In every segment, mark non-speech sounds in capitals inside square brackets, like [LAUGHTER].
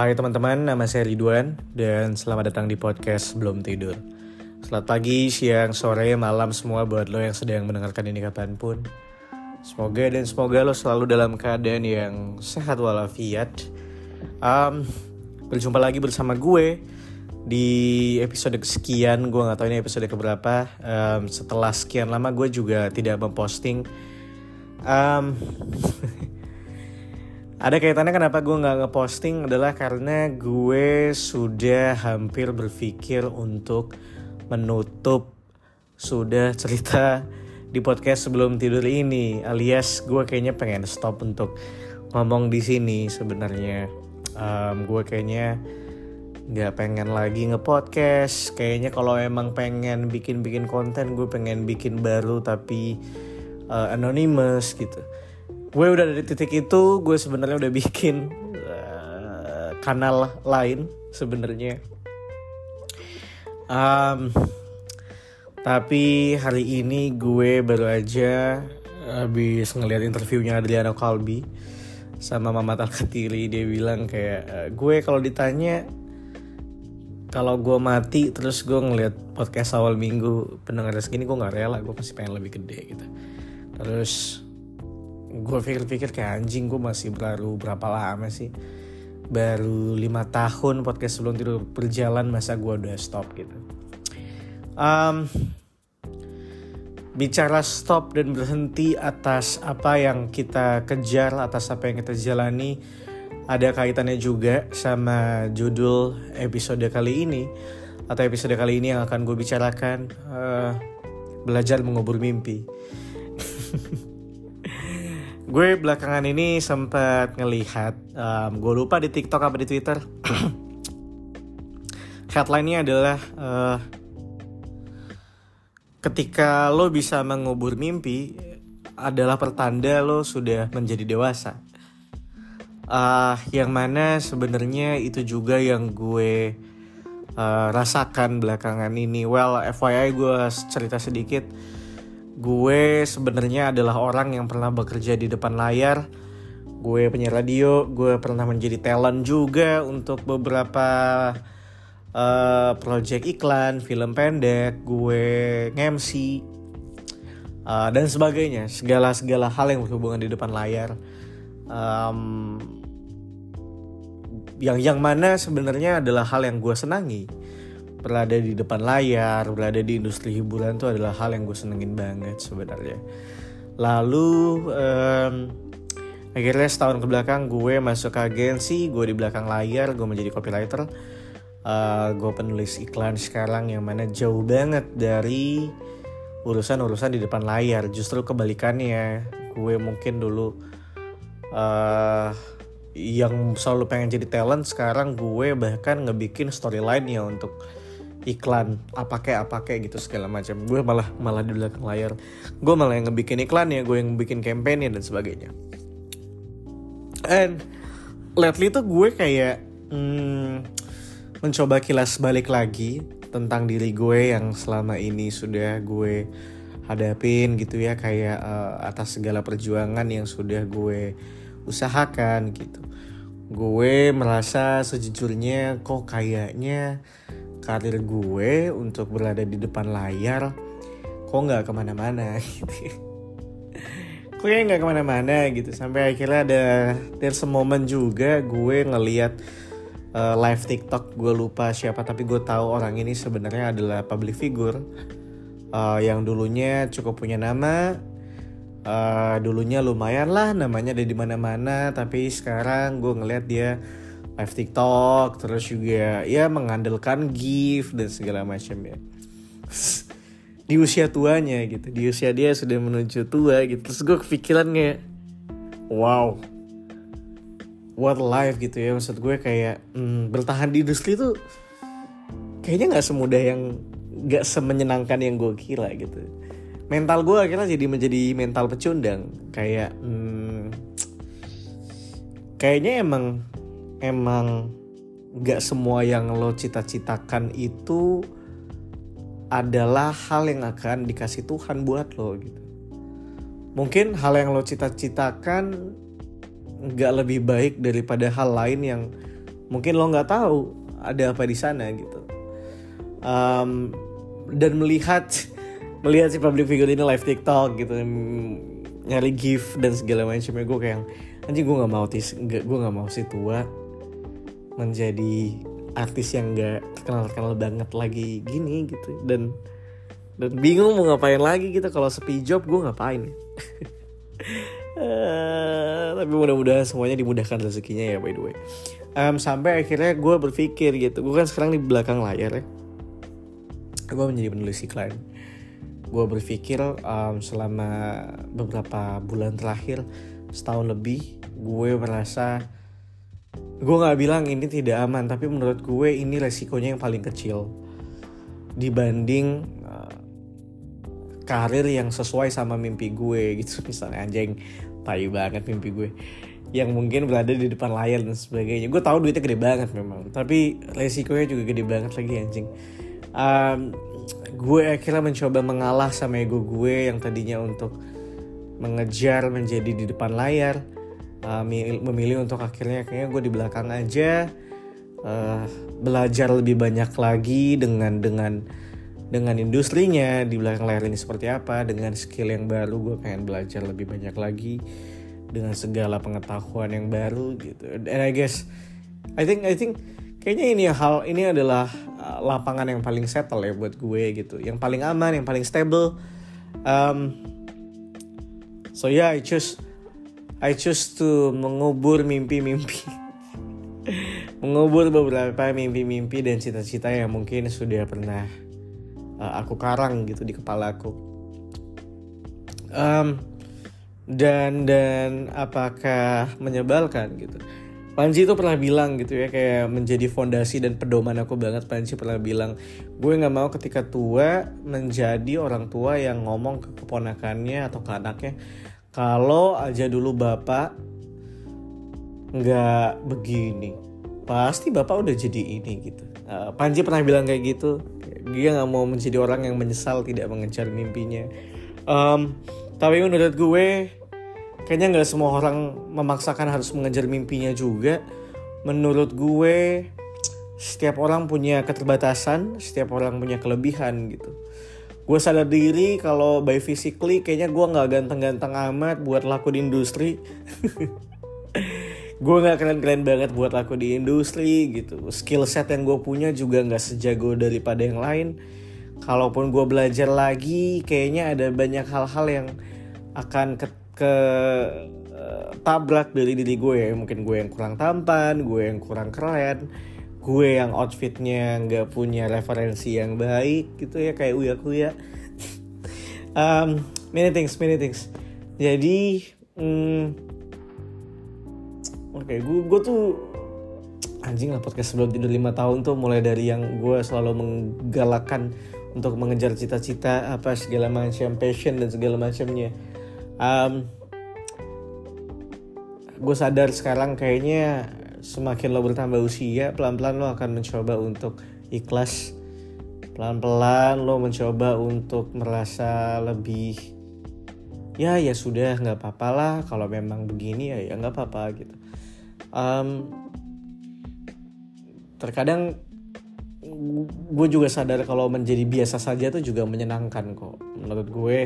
Hai teman-teman, nama saya Ridwan dan selamat datang di podcast Belum Tidur. Selamat pagi, siang, sore, malam semua buat lo yang sedang mendengarkan ini kapan pun. Semoga dan semoga lo selalu dalam keadaan yang sehat walafiat. Um, berjumpa lagi bersama gue di episode kesekian, gue gak tahu ini episode keberapa. Um, setelah sekian lama gue juga tidak memposting. Um, [LAUGHS] ada kaitannya kenapa gue nggak ngeposting adalah karena gue sudah hampir berpikir untuk menutup sudah cerita di podcast sebelum tidur ini alias gue kayaknya pengen stop untuk ngomong di sini sebenarnya. Um, gue kayaknya nggak pengen lagi ngepodcast. Kayaknya kalau emang pengen bikin bikin konten gue pengen bikin baru tapi uh, anonymous gitu gue udah dari titik itu gue sebenarnya udah bikin uh, kanal lain sebenarnya. Um, tapi hari ini gue baru aja habis ngeliat interviewnya Adriano Kalbi sama Mama Talkatiri dia bilang kayak uh, gue kalau ditanya kalau gue mati terus gue ngeliat podcast awal minggu pendengar segini gue nggak rela gue pasti pengen lebih gede gitu. Terus gue pikir-pikir kayak anjing gue masih baru berapa lama sih? Baru lima tahun podcast sebelum tidur berjalan masa gue udah stop gitu. Um, bicara stop dan berhenti atas apa yang kita kejar atas apa yang kita jalani ada kaitannya juga sama judul episode kali ini atau episode kali ini yang akan gue bicarakan uh, belajar mengubur mimpi [LAUGHS] gue belakangan ini sempat ngelihat um, gue lupa di TikTok apa di Twitter. [CLEARS THROAT] Headline-nya adalah uh, ketika lo bisa mengubur mimpi adalah pertanda lo sudah menjadi dewasa. Uh, yang mana sebenarnya itu juga yang gue uh, rasakan belakangan ini. Well FYI gue cerita sedikit gue sebenarnya adalah orang yang pernah bekerja di depan layar. Gue penyiar radio gue pernah menjadi talent juga untuk beberapa uh, project iklan film pendek gue nge-MC uh, dan sebagainya. Segala segala hal yang berhubungan di depan layar. Um, yang yang mana sebenarnya adalah hal yang gue senangi berada di depan layar, berada di industri hiburan itu adalah hal yang gue senengin banget sebenarnya. Lalu um, akhirnya setahun ke belakang gue masuk ke agensi, gue di belakang layar, gue menjadi copywriter. Uh, gue penulis iklan sekarang yang mana jauh banget dari urusan-urusan di depan layar. Justru kebalikannya, gue mungkin dulu uh, yang selalu pengen jadi talent sekarang gue bahkan ngebikin storyline ya untuk iklan apa kayak apa kayak gitu segala macam. Gue malah malah di belakang layar. Gue malah yang ngebikin iklan ya gue yang bikin campaign dan sebagainya. And lately tuh gue kayak hmm, mencoba kilas balik lagi tentang diri gue yang selama ini sudah gue hadapin gitu ya kayak uh, atas segala perjuangan yang sudah gue usahakan gitu. Gue merasa sejujurnya kok kayaknya karir gue untuk berada di depan layar kok nggak ke mana-mana [LAUGHS] gitu. Kok ya nggak ke mana-mana gitu. Sampai akhirnya ada there's a moment juga gue ngeliat uh, live TikTok. Gue lupa siapa tapi gue tahu orang ini sebenarnya adalah public figure uh, yang dulunya cukup punya nama uh, dulunya lumayan lah namanya ada di mana-mana. Tapi sekarang gue ngeliat dia live TikTok terus juga ya mengandalkan gift dan segala macam ya. [LAUGHS] Di usia tuanya gitu. Di usia dia sudah menuju tua gitu. Terus gue kepikiran kayak wow. What life gitu ya. Maksud gue kayak hmm, bertahan di industri tuh kayaknya nggak semudah yang nggak semenyenangkan yang gue kira gitu. Mental gue akhirnya jadi menjadi mental pecundang. Kayak hmm, kayaknya emang emang gak semua yang lo cita-citakan itu adalah hal yang akan dikasih Tuhan buat lo gitu. Mungkin hal yang lo cita-citakan gak lebih baik daripada hal lain yang mungkin lo nggak tahu ada apa di sana gitu um, dan melihat [LAUGHS] melihat si public figure ini live TikTok gitu nyari gift dan segala macamnya gue kayak anjing gue nggak mau tis gue nggak mau si tua menjadi artis yang gak terkenal terkenal banget lagi gini gitu. Dan dan bingung mau ngapain lagi gitu. Kalau sepi job gue ngapain? Uh, [LAUGHS] tapi mudah-mudahan semuanya dimudahkan rezekinya ya by the way. Um, sampai akhirnya gue berpikir gitu. Gue kan sekarang di belakang layar ya. Gue menjadi penulis iklan. Gue berpikir um, selama beberapa bulan terakhir setahun lebih gue merasa gue nggak bilang ini tidak aman tapi menurut gue ini resikonya yang paling kecil dibanding uh, karir yang sesuai sama mimpi gue [LAUGHS] gitu. Misalnya anjing tayu banget mimpi gue. Yang mungkin berada di depan layar dan sebagainya. Gue tahu duitnya gede banget memang tapi resikonya juga gede banget lagi anjing. Um, gue akhirnya mencoba mengalah sama ego gue yang tadinya untuk mengejar menjadi di depan layar uh, memilih untuk akhirnya kayaknya gue di belakang aja. Uh, belajar lebih banyak lagi dengan dengan dengan industrinya di belakang layar ini seperti apa dengan skill yang baru gue pengen belajar lebih banyak lagi dengan segala pengetahuan yang baru gitu. And I guess I think I think kayaknya ini hal ini adalah uh, lapangan yang paling settle ya buat gue gitu. Yang paling aman yang paling stable. Um, so yeah I choose I choose to mengubur mimpi-mimpi. Mengubur beberapa mimpi-mimpi dan cita-cita yang mungkin sudah pernah uh, aku karang gitu di kepala aku. Um, dan dan apakah menyebalkan gitu? Panji itu pernah bilang gitu ya kayak menjadi fondasi dan pedoman aku banget Panji pernah bilang gue nggak mau ketika tua menjadi orang tua yang ngomong ke keponakannya atau ke anaknya kalau aja dulu bapak nggak begini pasti bapak udah jadi ini gitu. Uh, Panji pernah bilang kayak gitu. Dia nggak mau menjadi orang yang menyesal tidak mengejar mimpinya. Um, tapi menurut gue kayaknya nggak semua orang memaksakan harus mengejar mimpinya juga. Menurut gue setiap orang punya keterbatasan setiap orang punya kelebihan gitu gue sadar diri kalau by physically kayaknya gue nggak ganteng-ganteng amat buat laku di industri. [LAUGHS] Gue nggak keren-keren banget buat laku di industri gitu. Skill set yang gue punya juga nggak sejago daripada yang lain. Kalaupun gue belajar lagi kayaknya ada banyak hal-hal yang akan ke ke uh, tabrak dari diri gue ya. Mungkin gue yang kurang tampan gue yang kurang keren gue yang outfitnya nggak punya referensi yang baik gitu ya kayak uya kuya. Um, many things many things. Jadi hmm, oke okay, gue gue tuh anjing lah podcast sebelum tidur lima tahun tuh mulai dari yang gue selalu menggalakkan untuk mengejar cita-cita apa segala macam passion dan segala macamnya. Um, gue sadar sekarang kayaknya semakin lo bertambah usia pelan-pelan lo akan mencoba untuk ikhlas. Pelan-pelan lo mencoba untuk merasa lebih ya ya sudah nggak apa-apa lah. Kalau memang begini ya ya nggak apa-apa gitu. Um, terkadang gue juga sadar kalau menjadi biasa saja tuh juga menyenangkan kok. Menurut gue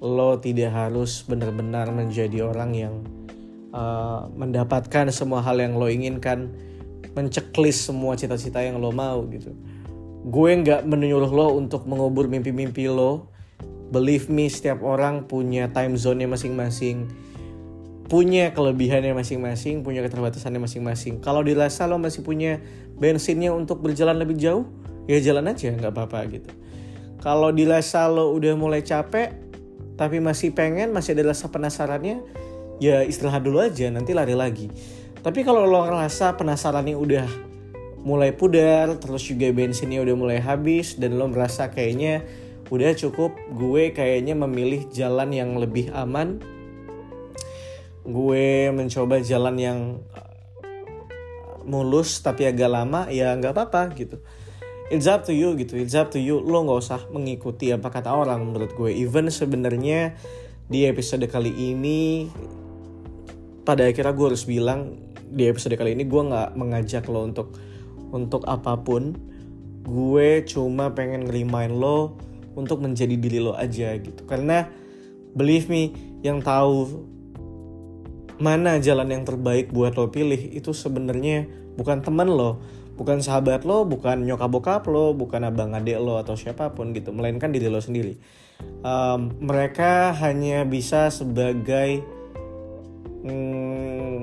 lo tidak harus benar-benar menjadi orang yang uh, mendapatkan semua hal yang lo inginkan menceklis semua cita-cita yang lo mau gitu. Gue nggak menyuruh lo untuk mengubur mimpi-mimpi lo. Believe me setiap orang punya time zone-nya masing-masing punya kelebihannya masing-masing punya keterbatasannya masing-masing. Kalau dirasa lo masih punya bensinnya untuk berjalan lebih jauh ya jalan aja nggak apa-apa gitu. Kalau dirasa lo udah mulai capek tapi masih pengen masih ada rasa penasarannya ya istirahat dulu aja nanti lari lagi. Tapi kalau lo ngerasa penasarannya udah mulai pudar terus juga bensinnya udah mulai habis dan lo merasa kayaknya udah cukup gue kayaknya memilih jalan yang lebih aman. Gue mencoba jalan yang uh, mulus tapi agak lama ya nggak apa-apa gitu. It's up to you gitu it's up to you. Lo nggak usah mengikuti apa kata orang menurut gue. Even sebenarnya di episode kali ini pada akhirnya gue harus bilang di episode kali ini gue nggak mengajak lo untuk untuk apa pun. Gue cuma pengen ngerimain lo untuk menjadi diri lo aja gitu. Karena believe me yang tahu mana jalan yang terbaik buat lo pilih itu sebenarnya bukan teman lo bukan sahabat lo bukan nyokap bokap lo bukan abang adik lo atau siapa pun gitu melainkan diri lo sendiri. Um, mereka hanya bisa sebagai hmm,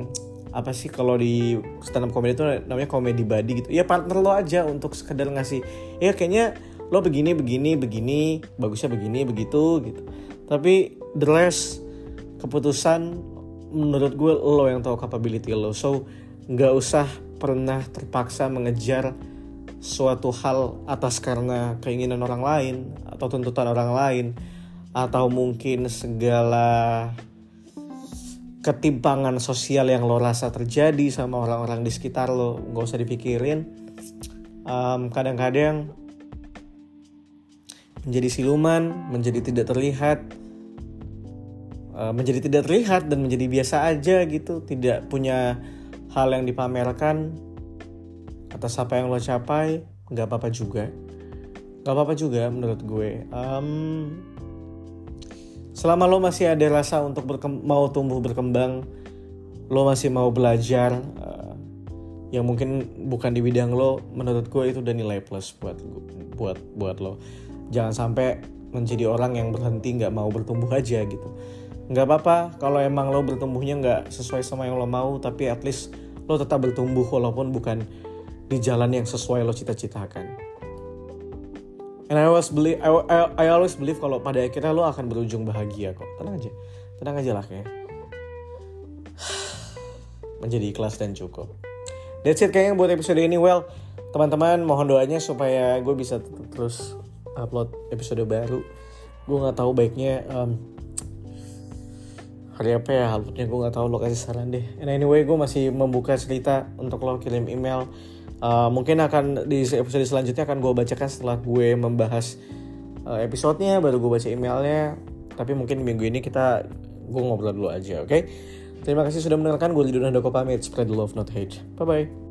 apa sih kalau di stand up comedy itu namanya comedy buddy gitu. Ya partner lo aja untuk sekedar ngasih ya kayaknya lo begini begini begini bagusnya begini begitu gitu. Tapi the rest keputusan menurut gue lo yang tahu capability lo. So nggak usah pernah terpaksa mengejar suatu hal atas karena keinginan orang lain atau tuntutan orang lain atau mungkin segala ketimpangan sosial yang lo rasa terjadi sama orang-orang di sekitar lo nggak usah dipikirin. Um, kadang-kadang menjadi siluman menjadi tidak terlihat. Uh, menjadi tidak terlihat dan menjadi biasa aja gitu tidak punya hal yang dipamerkan atas apa yang lo capai nggak apa-apa juga. Nggak apa-apa juga menurut gue. Um, selama lo masih ada rasa untuk mau tumbuh berkembang lo masih mau belajar uh, yang mungkin bukan di bidang lo menurut gue itu udah nilai plus buat buat buat lo. Jangan sampai menjadi orang yang berhenti nggak mau bertumbuh aja gitu. Nggak apa-apa kalau emang lo bertumbuhnya nggak sesuai sama yang lo mau tapi at least lo tetap bertumbuh walaupun bukan di jalan yang sesuai lo cita-citakan And I always believe, I, I, I always believe kalau pada akhirnya lo akan berujung bahagia kok. Tenang aja, tenang aja lah kayak. [SIGHS] Menjadi ikhlas dan cukup. That's it kayaknya buat episode ini. Well, teman-teman mohon doanya supaya gue bisa terus upload episode baru. Gue nggak tahu baiknya um, hari apa ya uploadnya gue nggak tahu lo kasih saran deh. And anyway gue masih membuka cerita untuk lo kirim email Uh, mungkin akan di episode selanjutnya akan gue bacakan setelah gue membahas uh, episodenya baru gue baca emailnya. Tapi mungkin minggu ini kita gue ngobrol dulu aja oke? Okay? terima kasih sudah mendengarkan. Gue Liduna Doko pamit. Spread love not hate. Bye bye